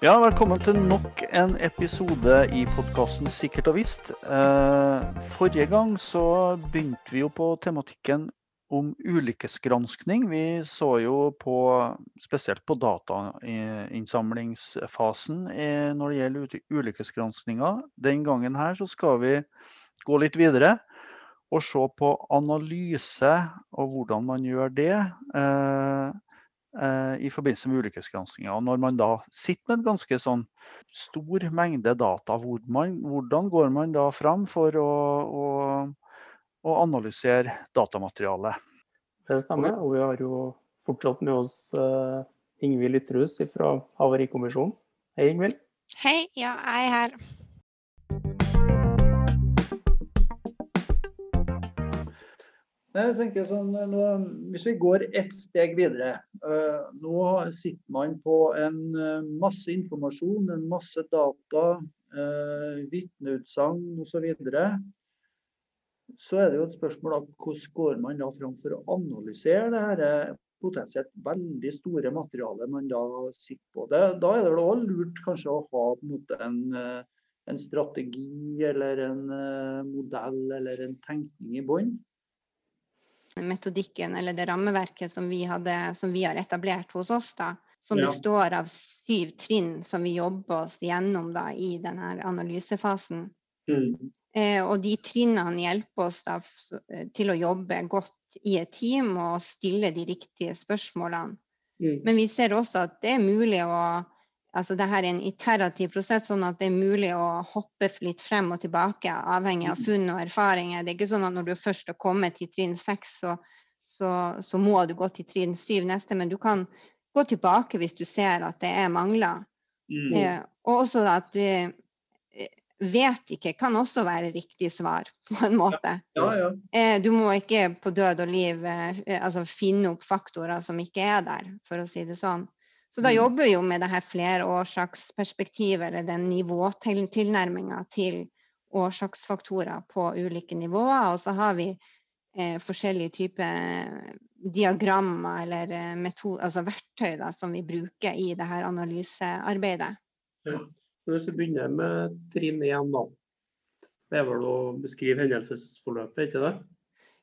Ja, velkommen til nok en episode i podkasten Sikkert og visst. Eh, forrige gang så begynte vi jo på tematikken om ulykkesgranskning. Vi så jo på, spesielt på datainnsamlingsfasen når det gjelder ulykkesgranskninga. Den gangen her så skal vi gå litt videre og se på analyse og hvordan man gjør det. Eh, Eh, i forbindelse med ulykkesgranskinga. Når man da sitter med en ganske sånn stor mengde data, hvor man, hvordan går man da fram for å, å, å analysere datamaterialet? Det stemmer, og vi har jo fortsatt med oss uh, Ingvild Ytrehus fra Havarikommisjonen. Hei, Ingvild. Hei, ja, jeg er her. Jeg tenker sånn, nå, Hvis vi går ett steg videre. Uh, nå sitter man på en uh, masse informasjon, en masse data, uh, vitneutsagn osv. Så, videre. så er det jo et spørsmål om hvordan går man da fram for å analysere det her potensielt veldig store materialet man da sitter på. Det, da er det vel også lurt kanskje å ha en, en, en strategi eller en modell eller en tenkning i bånn metodikken eller det rammeverket som vi, hadde, som vi har etablert hos oss, da, som ja. består av syv trinn som vi jobber oss gjennom da, i denne analysefasen. Mm. Eh, og de trinnene hjelper oss da, til å jobbe godt i et team og stille de riktige spørsmålene. Mm. Men vi ser også at det er mulig å altså det her er en iterativ prosess, sånn at det er mulig å hoppe litt frem og tilbake, avhengig av funn og erfaringer. Det er ikke sånn at når du først har kommet til trinn seks, så, så, så, må du gå til trinn syv neste, men du kan gå tilbake hvis du ser at det er mangler. Mm. Eh, og også at eh, vet ikke kan også være riktig svar, på en måte. Ja, ja. Eh, du må ikke på død og liv eh, altså finne opp faktorer som ikke er der, for å si det sånn. Så da mm. jobber vi jo med det her flerårsaksperspektivet, eller den nivåtilnærminga til årsaksfaktorer på ulike nivåer. Og så har vi eh, forskjellige typer diagrammer eller eh, metode, altså verktøy da, som vi bruker i det her analysearbeidet. Ja. Hvis vi begynner med trinn én, da. Det er vel å beskrive hendelsesforløpet, ikke det?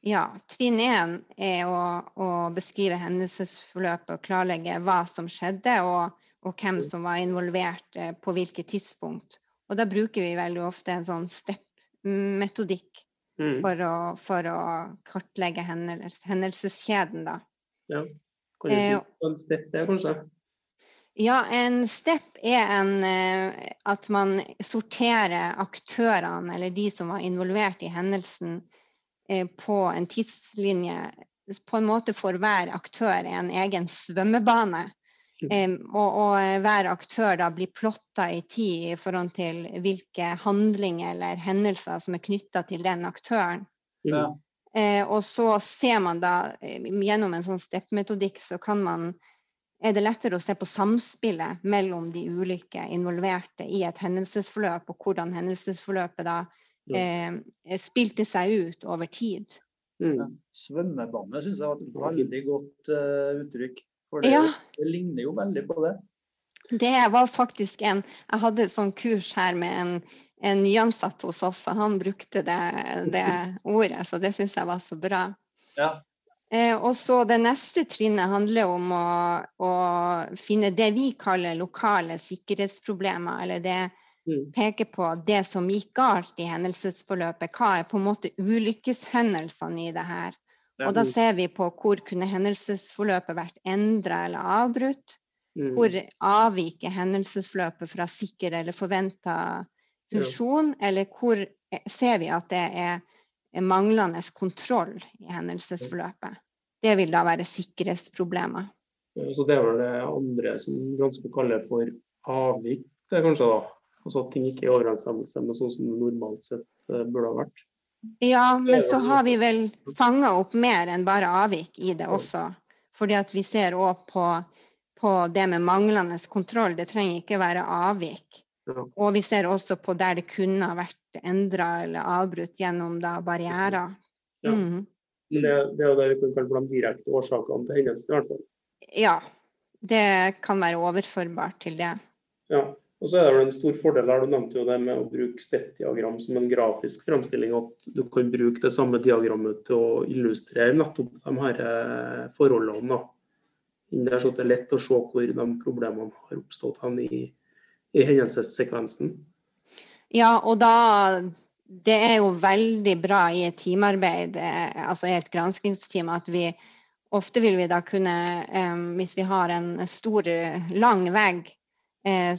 Ja, trinn én er å, å, beskrive hendelsesforløpet og klarlegge hva som skjedde, og, og, hvem som var involvert eh, på hvilket tidspunkt. Og da bruker vi veldig ofte en sånn step-metodikk mm. for, for, å kartlegge hendels, hendelseskjeden, da. Ja. Kan du si hva en step er, kanskje? Ja, en step er en, eh, at man sorterer aktørene, eller de som var involvert i hendelsen, Eh, på en tidslinje på en måte for hver aktør en egen svømmebane. Um, og, og, hver aktør da blir plotta i tid i forhold til hvilke handlinger eller hendelser som er knytta til den aktøren. Ja. Uh, og så ser man da gjennom en sånn step-metodikk så kan man er det lettere å se på samspillet mellom de ulike involverte i et hendelsesforløp, og hvordan hendelsesforløpet da eh, spilte seg ut over tid. Mm. Svømmebane syns jeg var et veldig godt uh, uttrykk. For det, ja. det, ligner jo veldig på det. Det var faktisk en Jeg hadde et sånt kurs her med en, en nyansatt hos oss, og han brukte det, det ordet, så det syns jeg var så bra. Ja. Eh, og så Det neste trinnet handler om å, å, finne det vi kaller lokale sikkerhetsproblemer, eller det Mm. peker på det som gikk galt i hendelsesforløpet. Hva er på en måte ulykkeshendelsene i det her? Og da ser vi på hvor kunne hendelsesforløpet vært endra eller avbrutt. Mm. Hvor avviker hendelsesforløpet fra sikker eller forventa funksjon? Eller hvor ser vi at det er manglende kontroll i hendelsesforløpet? Det vil da være sikkerhetsproblemer. Så det er vel det andre som ganske kaller for avvik, det kanskje da? Altså at ting ikke er i overensstemmelse med sånn som det normalt sett eh, burde ha vært. Ja, men så har vi vel fanga opp mer enn bare avvik i det også. Fordi at vi ser òg på, på, det med manglende kontroll. Det trenger ikke være avvik. Og vi ser også på der det kunne ha vært endra eller avbrutt gjennom da barrierer. Ja. Mm. Det, det, er jo det vi kan kalle de direkte årsakene til hendelsen, i hvert fall. Ja, det kan være overførbart til det. Ja. Og så er det en stor fordel her, Du nevnte jo det med å bruke step-diagram som en grafisk fremstilling. At du kan bruke det samme diagrammet til å illustrere nettopp de her eh, forholdene. da. Der, så det er lett å se hvor de problemene har oppstått hen i, i hendelsessekvensen. Ja, og da Det er jo veldig bra i et teamarbeid, eh, altså i et granskingsteam, at vi ofte vil vi da kunne, um, hvis vi har en stor, lang vegg eh,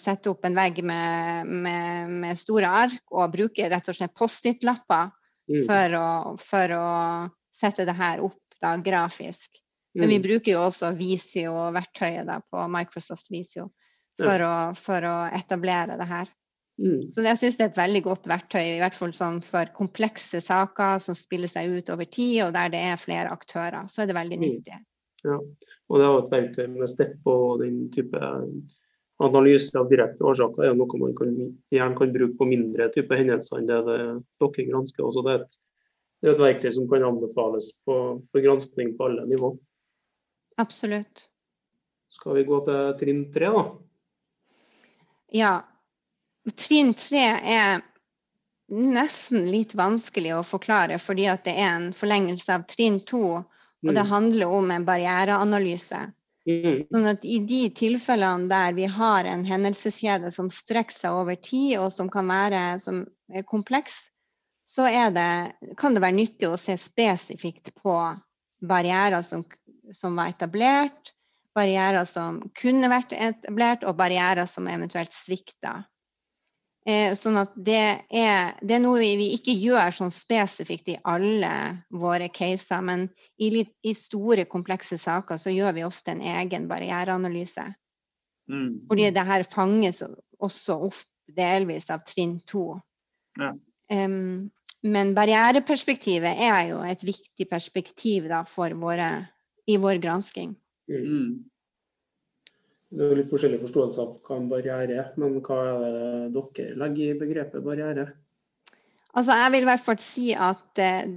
sette opp en vegg med, med, med, store ark og bruke rett og slett Post-It-lapper mm. for, for, å sette det her opp da, grafisk. Mm. Men vi mm. bruker jo også Visio-verktøyet på Microsoft Visio for, ja. å, for, å, etablere det her. Mm. Så jeg syns det er et veldig godt verktøy, i hvert fall sånn for komplekse saker som spiller seg ut over tid, og der det er flere aktører. Så er det veldig mm. nyttig. Ja, og det er jo et verktøy med stepp og den type analyse av direkte årsaker er noe man kan, gjerne kan bruke på mindre type hendelser enn det, det dere gransker. Også det, er et, det er et verktøy som kan anbefales på, for granskning på alle nivå. Absolutt. Skal vi gå til trinn tre, da? Ja. Trinn tre er nesten litt vanskelig å forklare, fordi det er en forlengelse av trinn to. Og det mm. handler om en barriereanalyse. Mm. Sånn at I de tilfellene der vi har en hendelseskjede som strekker seg over tid, og som kan være som kompleks, så det, kan det være nyttig å se spesifikt på barrierer som, som var etablert, barrierer som kunne vært etablert, og barrierer som eventuelt svikta. Eh, sånn at det er, det er, noe vi ikke gjør sånn spesifikt i alle våre caser, men i, litt, i store, komplekse saker så gjør vi ofte en egen barriereanalyse. Mm. Fordi det her fanges også opp delvis av trinn to. Ja. Um, men barriereperspektivet er jo et viktig perspektiv da, våre, i vår gransking. Mm. Det er litt forskjellig forståelse av hva en barriere er, men hva er det dere legger i begrepet barriere? Altså, jeg vil i hvert fall si at uh,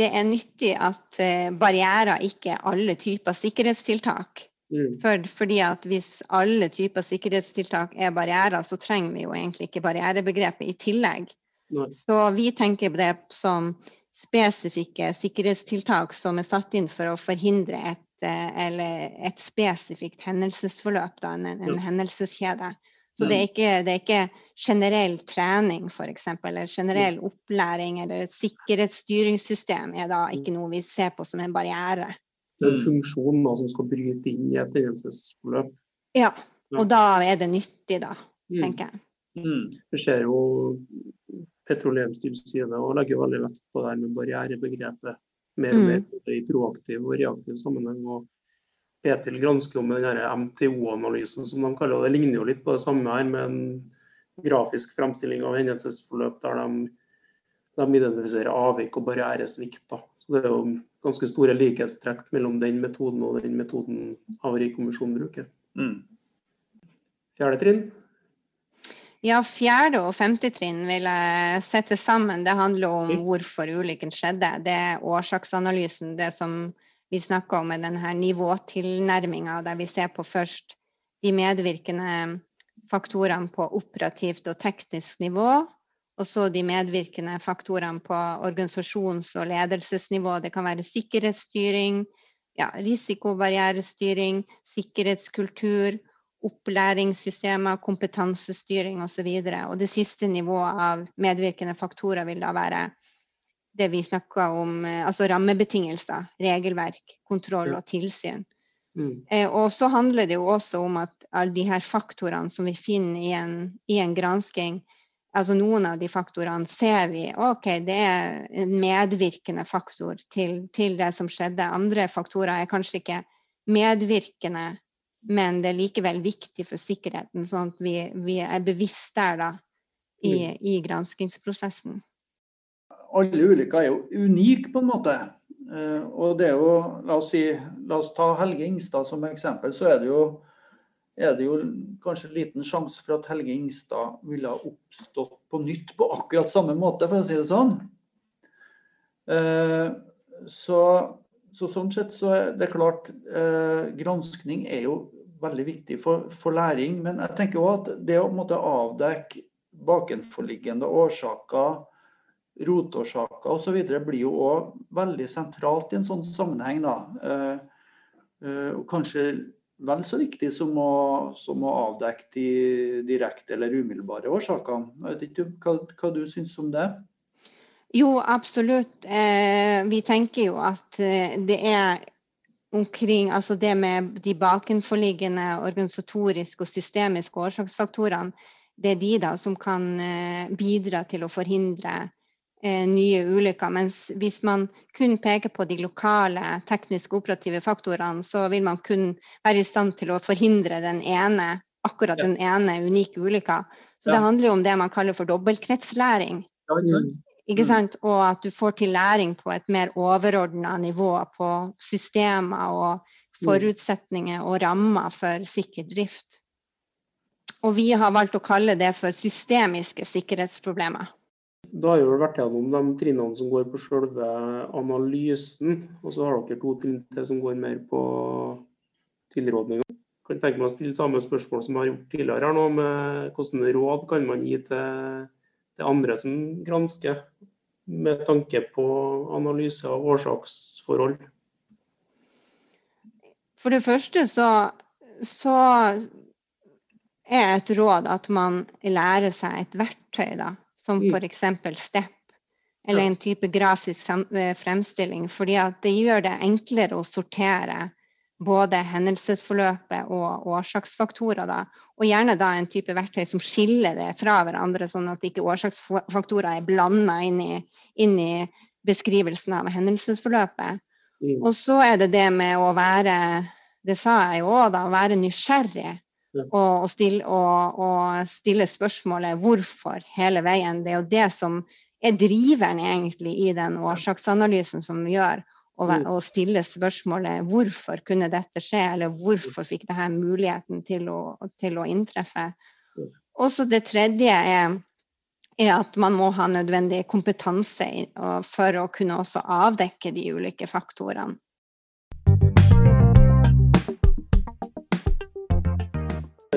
det er nyttig at uh, barrierer ikke er alle typer sikkerhetstiltak. Mm. For, fordi at hvis alle typer sikkerhetstiltak er barrierer, så trenger vi jo egentlig ikke barrierebegrepet i tillegg. Nei. Så vi tenker på det som spesifikke sikkerhetstiltak som er satt inn for å forhindre et Eh, eller et spesifikt hendelsesforløp, da, en, en hendelseskjede. Så det er, ikke, det er ikke generell trening, f.eks., eller generell opplæring eller et sikkerhetsstyringssystem er da ikke noe vi ser på som en barriere. Det er en funksjon da, som skal bryte inn i et hendelsesforløp. Ja, og da er det nyttig, da, mm. tenker jeg. Mm. Vi ser jo Petroleumstilsynet og legger veldig vekt på det med barrierebegrepet mer og mer både i proaktiv og reaktiv sammenheng. og Petil gransker jo med den MTO-analysen som de kaller det. Det ligner jo litt på det samme her, med en grafisk fremstilling av hendelsesforløp der de, de identifiserer avvik og barrieresvikt. Så Det er jo ganske store likhetstrekk mellom den metoden og den metoden Havarikommisjonen bruker. Mm. Fjerde trinn ja, fjerde og femte trinn vil jeg sette sammen. Det handler om hvorfor ulykken skjedde. Det er årsaksanalysen, det som vi snakker om med denne nivåtilnærminga, der vi ser på først de medvirkende faktorene på operativt og teknisk nivå. Og så de medvirkende faktorene på organisasjons- og ledelsesnivå. Det kan være sikkerhetsstyring, ja, risikobarrierestyring, sikkerhetskultur opplæringssystemer, kompetansestyring osv. Og, og det siste nivået av medvirkende faktorer vil da være det vi snakker om, eh, altså rammebetingelser, regelverk, kontroll og tilsyn. Mm. Eh, og så handler det jo også om at alle de her faktorene som vi finner i en, i en gransking, altså noen av de faktorene ser vi OK, det er en medvirkende faktor til, til det som skjedde. Andre faktorer er kanskje ikke medvirkende men det er likevel viktig for sikkerheten, sånn at vi, vi er bevisst der da, i, mm. i granskingsprosessen. Alle ulykker er jo unike, på en måte. Uh, og det er jo, la oss, si, la oss ta Helge Ingstad som eksempel. Så er det jo, er det jo kanskje liten sjanse for at Helge Ingstad ville ha oppstått på nytt på akkurat samme måte, for å si det sånn. Uh, så så sånn sett så er det klart, eh, granskning er jo veldig viktig for, for læring. Men jeg tenker òg at det å måtte avdekke bakenforliggende årsaker, rotårsaker osv. blir jo òg veldig sentralt i en sånn sammenheng. da. Eh, eh, kanskje vel så viktig som å, som å avdekke de direkte eller umiddelbare årsakene. Jeg vet ikke hva, hva du syns om det? Jo, absolutt. Eh, vi tenker jo at eh, det er omkring altså det med de bakenforliggende organisatoriske og systemiske årsaksfaktorene, det er de da som kan eh, bidra til å forhindre eh, nye ulykker. Mens hvis man kun peker på de lokale tekniske operative faktorene, så vil man kun være i stand til å forhindre den ene, akkurat ja. den ene unike ulykka. Så ja. det handler jo om det man kaller for dobbeltkretslæring. Ja, ikke mm. sant? Og at du får til læring på et mer overordna nivå på systemer og mm. forutsetninger og rammer for sikker drift. Og vi har valgt å kalle det for systemiske sikkerhetsproblemer. Da har vi vært gjennom de trinnene som går på selve analysen, og så har dere to trinn til som går mer på tilrådninger. Kan tenke meg å stille samme spørsmål som jeg har gjort tidligere her nå, med hvilke råd kan man gi til det er andre som gransker, med tanke på analyse av årsaksforhold? For det første så, så er et råd at man lærer seg et verktøy, da, som mm. f.eks. STEP, eller en type grafisk fremstilling. fordi det gjør det enklere å sortere både hendelsesforløpet og årsaksfaktorer. Da. Og gjerne da en type verktøy som skiller det fra hverandre, sånn at ikke årsaksfaktorer er blanda inn, inn, i beskrivelsen av hendelsesforløpet. Mm. Og så er det det med å være, det sa jeg jo òg, da, være nysgjerrig. Mm. Og, og, stille, og, og, stille, spørsmålet hvorfor hele veien. Det er jo det som er driveren egentlig i den årsaksanalysen som vi gjør og, mm. og stille spørsmålet hvorfor kunne dette skje, eller hvorfor fikk dette muligheten til å, til å inntreffe. Også det tredje er, er, at man må ha nødvendig kompetanse for å kunne også avdekke de ulike faktorene.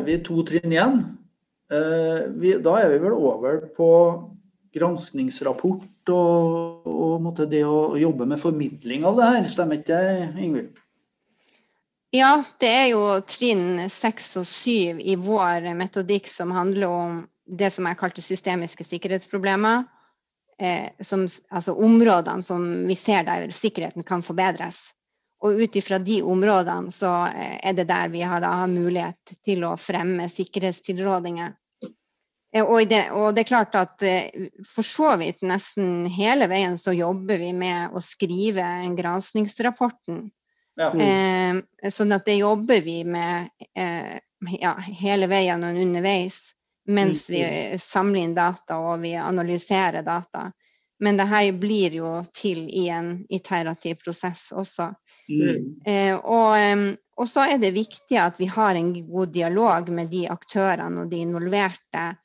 Vi er to trinn igjen. Eh, da er vi vel over på granskningsrapport og, og det å jobbe med formidling av det her. Stemmer ikke det, Ingvild? Ja, det er jo trinn seks og syv i vår metodikk som handler om det som jeg kalte systemiske sikkerhetsproblemer. Eh, som, altså områdene som vi ser der sikkerheten kan forbedres. Og ut ifra de områdene så eh, er det der vi har, da, har mulighet til å fremme sikkerhetstilrådinger. Eh, og det, og det, er klart at eh, for så vidt nesten hele veien så jobber vi med å skrive en granskingsrapporten. Ja. Eh, sånn at det jobber vi med eh, ja, hele veien og underveis mens vi mm. samler inn data og vi analyserer data. Men det her blir jo til i en iterativ prosess også. Mm. Eh, og, og, så er det viktig at vi har en god dialog med de aktørene og de involverte eh,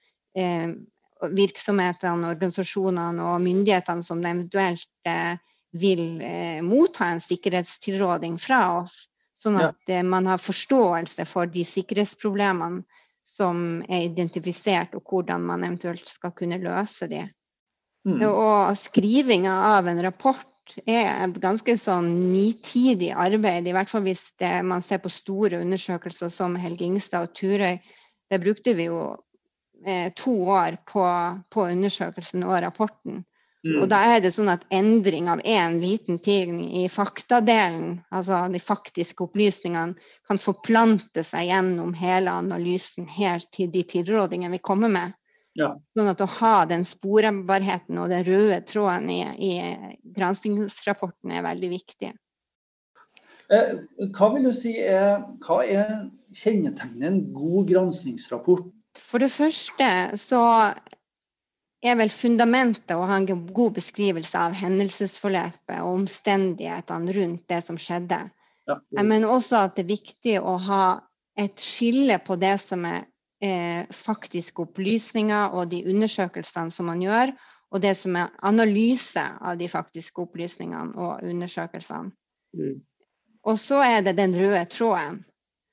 virksomhetene, organisasjonene og myndighetene som eventuelt eh, vil eh, motta en sikkerhetstilråding fra oss. Sånn at. Eh, man har forståelse for de sikkerhetsproblemene som er identifisert, og hvordan man eventuelt skal kunne løse de. Mm. Og skrivinga av en rapport er et ganske sånn nitidig arbeid, i hvert fall hvis det, man ser på store undersøkelser som Helge Ingstad og Turøy. Det brukte vi jo eh, to år på, på, undersøkelsen og rapporten. Mm. Og da er det sånn at endring av én liten ting i faktadelen, altså de faktiske opplysningene, kan forplante seg gjennom hele analysen helt til de tilrådingene vi kommer med. Ja. Sånn at å ha den sporbarheten og den røde tråden i, i granskingsrapporten er veldig viktig. Eh, hva vil du si er, hva er kjennetegnet en god granskingsrapport? For det første så er vel fundamentet å ha en god beskrivelse av hendelsesforløpet og omstendighetene rundt det som skjedde. Ja. Mener også at det er viktig å ha et skille på det som er eh, faktiske opplysninger og de undersøkelsene som man gjør, og det som er analyse av de faktiske opplysningene og undersøkelsene. Mm. Og så er det den røde tråden.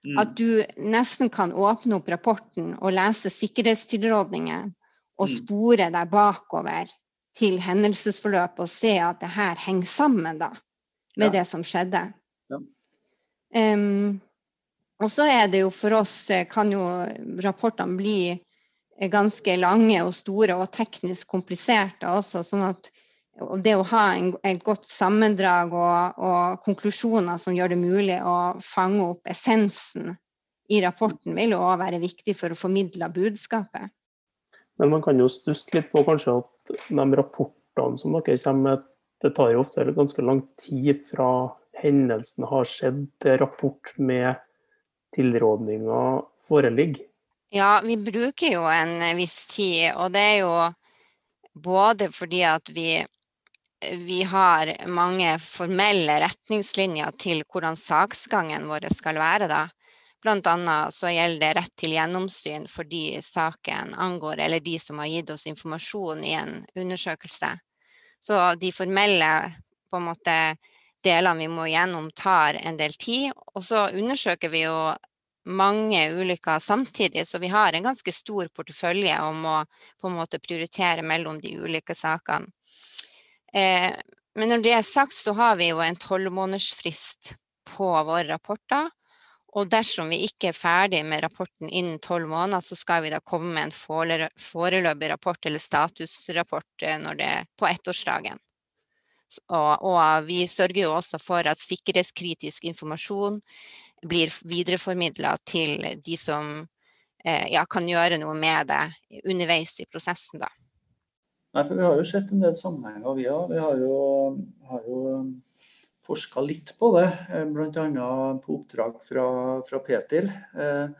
Mm. At du nesten kan åpne opp rapporten og lese sikkerhetstilrådninger og mm. spore deg bakover til hendelsesforløpet og se at det her henger sammen da, med ja. det som skjedde. Ja. Um, og så er det jo for oss eh, kan jo rapportene bli eh, ganske lange og store og teknisk kompliserte også. sånn at det å ha en, et godt sammendrag og, og, konklusjoner som gjør det mulig å fange opp essensen i rapporten, vil jo òg være viktig for å formidle budskapet. Men man kan jo stusse litt på kanskje at de rapportene som dere kommer med, det tar jo ofte ganske lang tid fra hendelsen har skjedd til rapport med tilrådninger foreligger. Ja, vi bruker jo en viss tid, og det er jo både fordi at vi vi har mange formelle retningslinjer til hvordan saksgangen vår skal være. da. Bl.a. så gjelder det rett til gjennomsyn for de saken angår, eller de som har gitt oss informasjon i en undersøkelse. Så de formelle på en måte, delene vi må gjennom, tar en del tid. Og så undersøker vi jo mange ulykker samtidig, så vi har en ganske stor portefølje om å på en måte prioritere mellom de ulike sakene. Eh, men når det er sagt, så har vi jo en tolvmånedersfrist på våre rapporter. Og dersom vi ikke er ferdig med rapporten innen tolv måneder, så skal vi da komme med en foreløpig rapport eller statusrapport eh, det, på ettårsdagen. Og, og, vi sørger jo også for at sikkerhetskritisk informasjon blir videreformidla til de som eh, ja, kan gjøre noe med det underveis i prosessen. da. Nei, for Vi har jo sett en del sammenhenger, vi òg. Vi har jo, har jo forska litt på det, eh, bl.a. på oppdrag fra, fra Petil. Eh,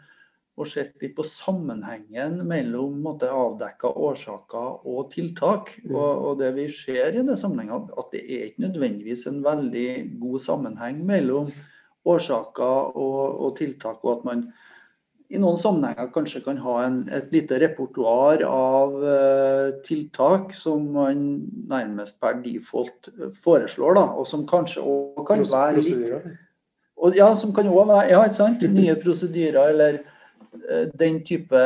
og sett litt på sammenhengen mellom måtte, avdekka årsaker og tiltak. Mm. Og, og, det vi ser i det sammenhengen, at det er ikke nødvendigvis en veldig god sammenheng mellom årsaker og, og tiltak, og at man i noen sammenhenger kanskje kan ha en, et lite repertoar av uh, tiltak som man nærmest per default eh, foreslår, da, og som kanskje òg kan være litt og, Ja, som kan også være ja, ikke sant? nye prosedyrer eller uh, den type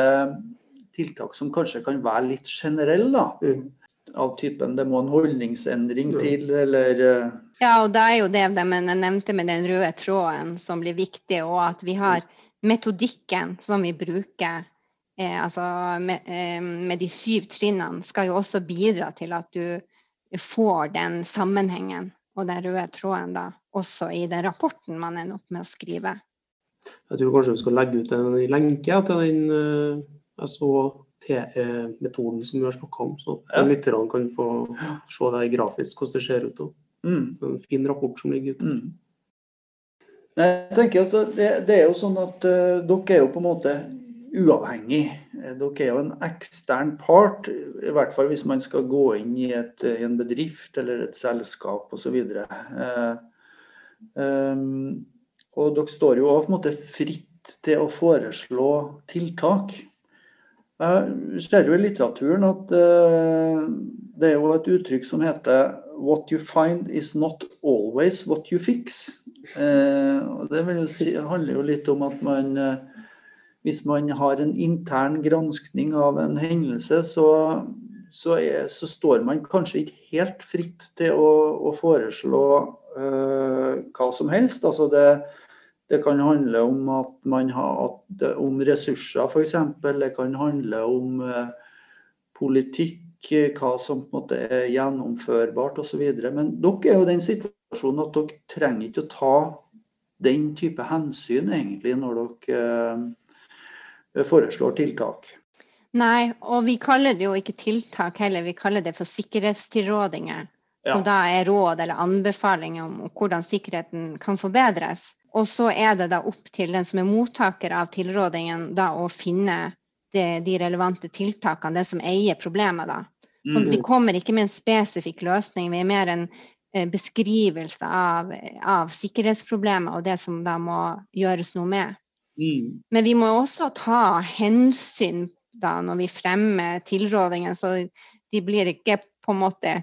tiltak som kanskje kan være litt generelle. da. Mm. Av typen det må en holdningsendring til, eller uh... Ja, og da er jo det det jeg nevnte med den røde tråden som blir viktig, og at vi har mm metodikken som vi bruker, eh, altså med, eh, med, de syv trinnene, skal jo også bidra til at du får den sammenhengen og den røde tråden da, også i den rapporten man ender opp med å skrive. Jeg tror kanskje vi skal legge ut en lenke til den uh, SHT-metoden som vi har snakka om, så ja. lytterne kan få se det grafisk hvordan det ser ut. Mm. En fin rapport som ligger ute. Mm. Jeg tenker altså, det, det, er jo sånn at uh, dere er jo på en måte uavhengig. Eh, dere er jo en ekstern part, i hvert fall hvis man skal gå inn i, et, i en bedrift eller et selskap osv. Uh, um, og dere står jo på en måte fritt til å foreslå tiltak. Jeg ser jo i litteraturen at det er jo et uttrykk som heter 'What you find is not always what you fix'. Eh, og det jo si, handler jo litt om at man eh, Hvis man har en intern granskning av en hendelse, så, så, er, så står man kanskje ikke helt fritt til å, å foreslå uh, hva som helst. Altså det, det kan handle om har at, om ressurser, f.eks. Det kan handle om uh, politikk, hva som på en måte er gjennomførbart osv. Men dere er jo i den situasjonen at dere trenger ikke å ta den type hensyn egentlig når dere uh, foreslår tiltak. Nei, og vi kaller det jo ikke tiltak heller, vi kaller det for sikkerhetstilrådinger. Ja. Som da er råd eller anbefalinger om hvordan sikkerheten kan forbedres. Og så er det da opp til den som er mottaker av tilrådingen, da å finne det, de relevante tiltakene, den som eier problemet, da. Så mm. vi kommer ikke med en spesifikk løsning, vi er mer en Eh, beskrivelse av, av sikkerhetsproblemet og det som da må gjøres noe med. Mm. Men vi må også ta hensyn da når vi fremmer tilrådingen, så de blir ikke på en måte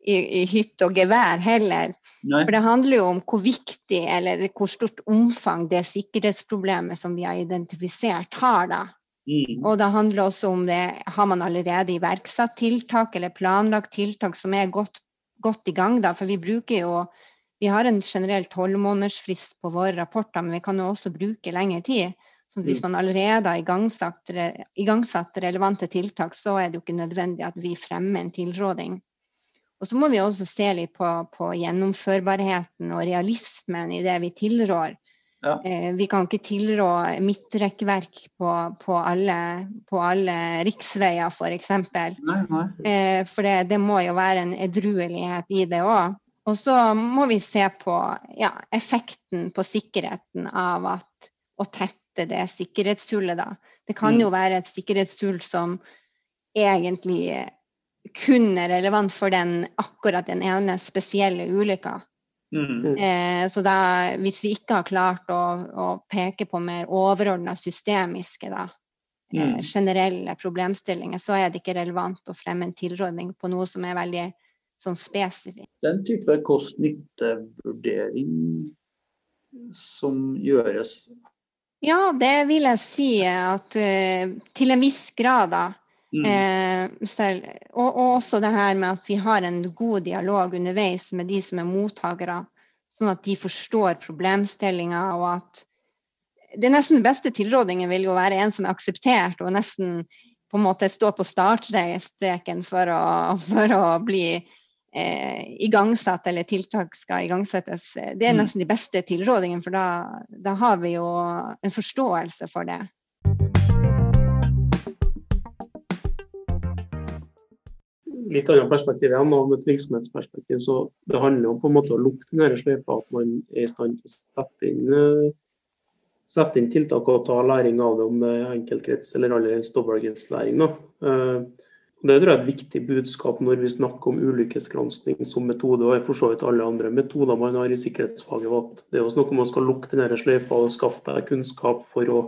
i, i hytt og gevær heller. Nei. For det handler jo om hvor viktig eller hvor stort omfang det sikkerhetsproblemet som vi har identifisert, har. da. Mm. Og det handler også om det har man allerede iverksatt tiltak eller planlagt tiltak som er godt, godt i gang. da, For vi bruker jo vi har en generell tolvmånedersfrist på våre rapporter, men vi kan jo også bruke lengre tid. Så hvis mm. man allerede har igangsatt, igangsatt relevante tiltak, så er det jo ikke nødvendig at vi fremmer en tilråding. Og så må vi også se litt på, på gjennomførbarheten og realismen i det vi tilrår. Ja. Eh, vi kan ikke tilrå midtrekkverk på, på, alle, på alle riksveier, f.eks. Eh, for det, det, må jo være en edruelighet i det òg. Og så må vi se på ja, effekten på sikkerheten av at, å tette det sikkerhetshullet. Da. Det kan mm. jo være et sikkerhetshull som egentlig kun er relevant for den, akkurat den ene spesielle ulykka. Mm. Eh, så da, hvis vi ikke har klart å, å peke på mer overordna systemiske, da, eh, mm. generelle problemstillinger, så er det ikke relevant å fremme en tilrådning på noe som er veldig sånn spesifikt. Den type kost-nytte-vurdering som gjøres? Ja, det vil jeg si at uh, til en viss grad, da. Mm. Eh, selv, og, og, også det her med at vi har en god dialog underveis med de som er mottakere, sånn at de forstår problemstillinga, og at det nesten beste tilrådingen vil jo være en som er akseptert, og nesten på en måte stå på startstreken for å, for å bli eh, igangsatt, eller tiltak skal igangsettes. Det er mm. nesten de beste tilrådingene, for da, da har vi jo en forståelse for det. Litt annet perspektiv igjen, om et virksomhetsperspektiv. Så det handler om på en måte å lukke den sløyfa, at man er i stand til å sette inn, eh, sette inn tiltak og ta læring av det, om det er enkeltkrets eller aller dobbeltkretslæring. Eh, det tror jeg er et viktig budskap når vi snakker om ulykkesgransking som metode, og for så vidt alle andre metoder man har i sikkerhetsfaget. at Det er jo snakk om å skal lukke den sløyfa og skaffe deg kunnskap for å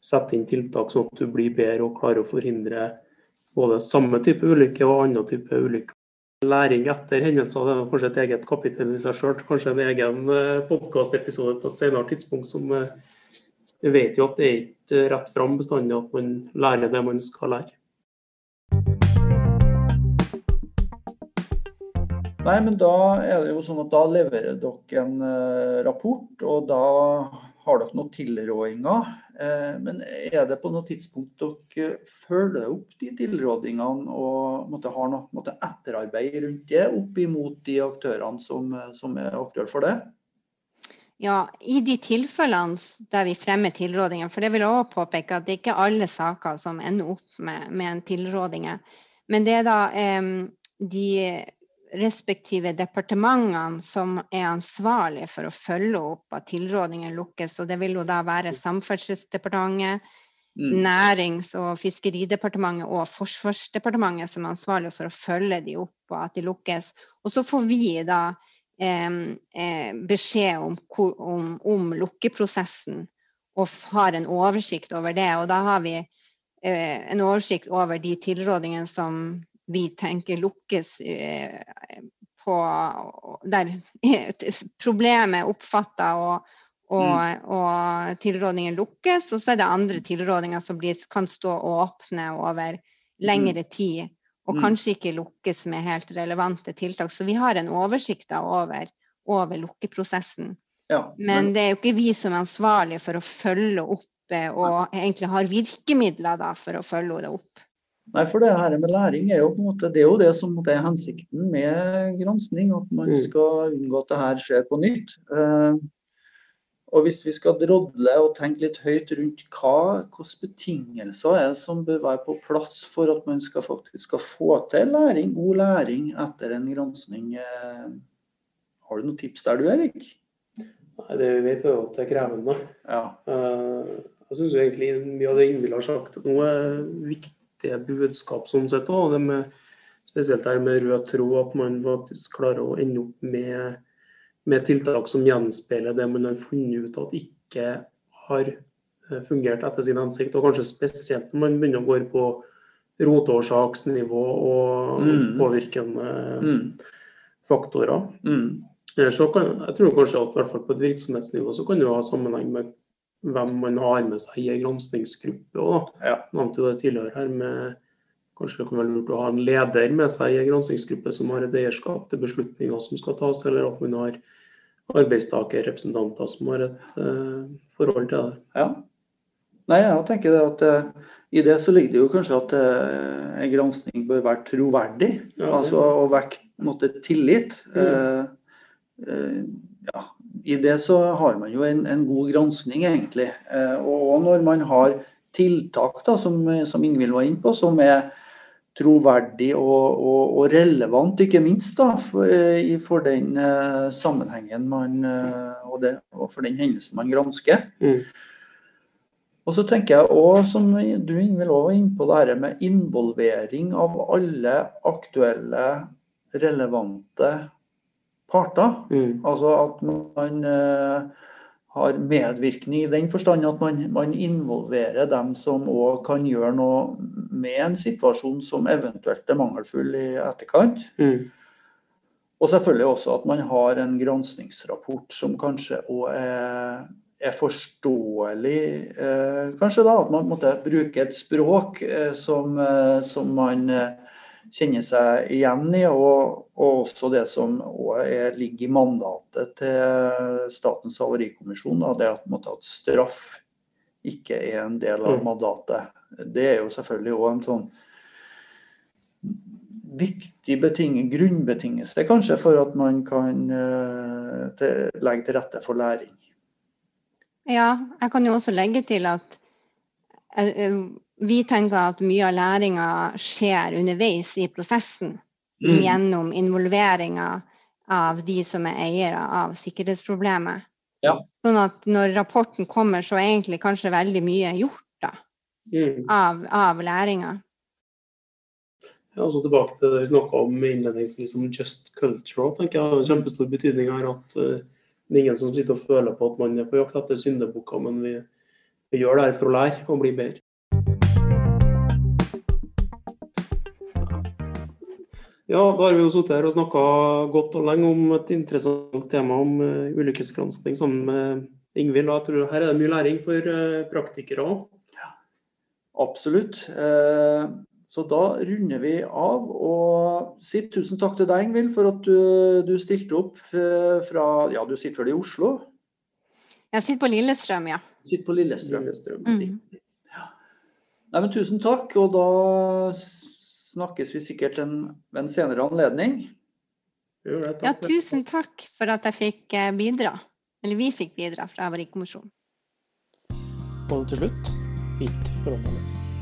sette inn tiltak sånn at du blir bedre og klarer å forhindre både samme type ulykke og andre type ulykker. Læring etter hendelser det er kanskje et eget kapittel i seg sjøl. Kanskje en egen eh, podkastepisode på et senere tidspunkt som eh, vi vet jo at det er ikke rett fram bestandig at man lærer det man skal lære. Nei, men da er det jo sånn at da leverer dere en uh, rapport, og da har dere noen tilrådinger. Eh, men er det på noe tidspunkt dere følger opp de tilrådingene og måtte, har noe måtte, etterarbeid rundt det opp imot de aktørene som, som er aktuelle for det? Ja, i de tilfellene der vi fremmer tilrådinger, for det vil jeg også påpeke at det er ikke alle saker som ender opp med, med en tilråding. Men det er da eh, de respektive departementene som er ansvarlige for å følge opp at tilrådingen lukkes. Og det vil jo da være Samferdselsdepartementet, mm. Nærings- og fiskeridepartementet og Forsvarsdepartementet som er ansvarlige for å følge de opp og at de lukkes. Og så får vi da eh, eh, beskjed om, om, om, lukkeprosessen og har en oversikt over det. Og da har vi eh, en oversikt over de tilrådingene som vi tenker lukkes eh, på Der problemet er oppfatta og, og, mm. og, tilrådningen lukkes. Og så er det andre tilrådninger som blir, kan stå åpne over lengre mm. tid. Og mm. kanskje ikke lukkes med helt relevante tiltak. Så vi har en oversikt over, over lukkeprosessen. Ja, men... men det er jo ikke vi som er ansvarlige for å følge opp eh, og egentlig har virkemidler da, for å følge det opp. Nei, for det her med læring er jo på en måte, det er jo det som er hensikten med gransking. At man mm. skal unngå at det her skjer på nytt. Uh, og hvis vi skal drodle og tenke litt høyt rundt hva, hvilke betingelser er det som bør være på plass for at man skal faktisk skal få til læring, god læring etter en gransking, uh, har du noen tips der du, Erik? Nei, det vi vet jo at det er krevende. Ja. Uh, jeg syns egentlig mye av det Ingvild har sagt nå er viktig viktige budskap sånn sett òg. Det med, spesielt det med rød tråd, at man faktisk klarer å ende opp med, med, tiltak som gjenspeiler det man har funnet ut at ikke har eh, fungert etter sin hensikt. Og kanskje spesielt når man begynner å gå på roteårsaksnivå og mm. påvirkende mm. faktorer. Mm. Så kan, jeg tror kanskje at hvert fall på et virksomhetsnivå så kan det ha sammenheng med hvem man har med seg i en granskingsgruppe. Ja. Nevnte jo det tidligere her med Kanskje det kan være lurt å ha en leder med seg i en granskingsgruppe som har et eierskap til beslutninger som skal tas, eller at man har arbeidstakerrepresentanter som har et uh, forhold til det. Ja. Nei, jeg tenker at uh, i det så ligger det jo kanskje at uh, en gransking bør være troverdig. Ja, altså å vekke tillit. Mm. ja, I det så har man jo en, en god granskning, egentlig. og når man har tiltak, da, som, som Ingvild var inne på, som er troverdig og, og, og, relevant, ikke minst da, for, eh, for den uh, sammenhengen man, uh, og, det, og, for den hendelsen man gransker. Mm. Og så tenker jeg òg, som du Ingvild var inne på, det her med involvering av alle aktuelle, relevante parter. Mm. Altså at man eh, har medvirkning i den forstand at man, man involverer dem som òg kan gjøre noe med en situasjon som eventuelt er mangelfull i etterkant. Mm. Og selvfølgelig også at man har en granskingsrapport som kanskje òg er, er, forståelig. Eh, kanskje da at man måtte bruke et språk eh, som, eh, som, man eh, kjenner seg igjen i, og, og også det som er, ligger i mandatet til Statens havarikommisjon, det at, at, straff ikke er en del av mm. mandatet. Det er jo selvfølgelig òg en sånn viktig grunnbetingelse kanskje for at man kan uh, til, legge til rette for læring. Ja, jeg kan jo også legge til at uh, vi tenker at mye av læringa skjer underveis i prosessen. Mm. Gjennom involveringa av de som er eiere av sikkerhetsproblemet. Ja. Sånn at når rapporten kommer, så er egentlig kanskje veldig mye gjort da, mm. av, av læringa. Ja, altså tilbake til det vi snakka om innledningsvis om just culture. tenker jeg har kjempestor betydning her at uh, det er ingen som sitter og føler på at man er på jakt etter syndebukker, men vi, vi gjør det her for å lære og bli bedre. Ja, da har vi jo sittet her og snakka godt og lenge om et interessant tema om uh, ulykkesgransking sammen med Ingvild. Jeg tror her er det mye læring for uh, praktikere òg. Ja, absolutt. Uh, så da runder vi av og sier tusen takk til deg, Ingvild, for at du, du stilte opp fra Ja, du sitter vel i Oslo? Jeg sitter på Lillestrøm, ja. Sitter på Lillestrøm. Lillestrøm. Mm. Ja. Nei, men tusen takk. Og da snakkes vi sikkert en, ved en senere anledning. Ja, tusen takk for at jeg fikk eh, bidra. Eller vi fikk bidra fra Havarikommisjonen. Og til slutt, hit for Åndales.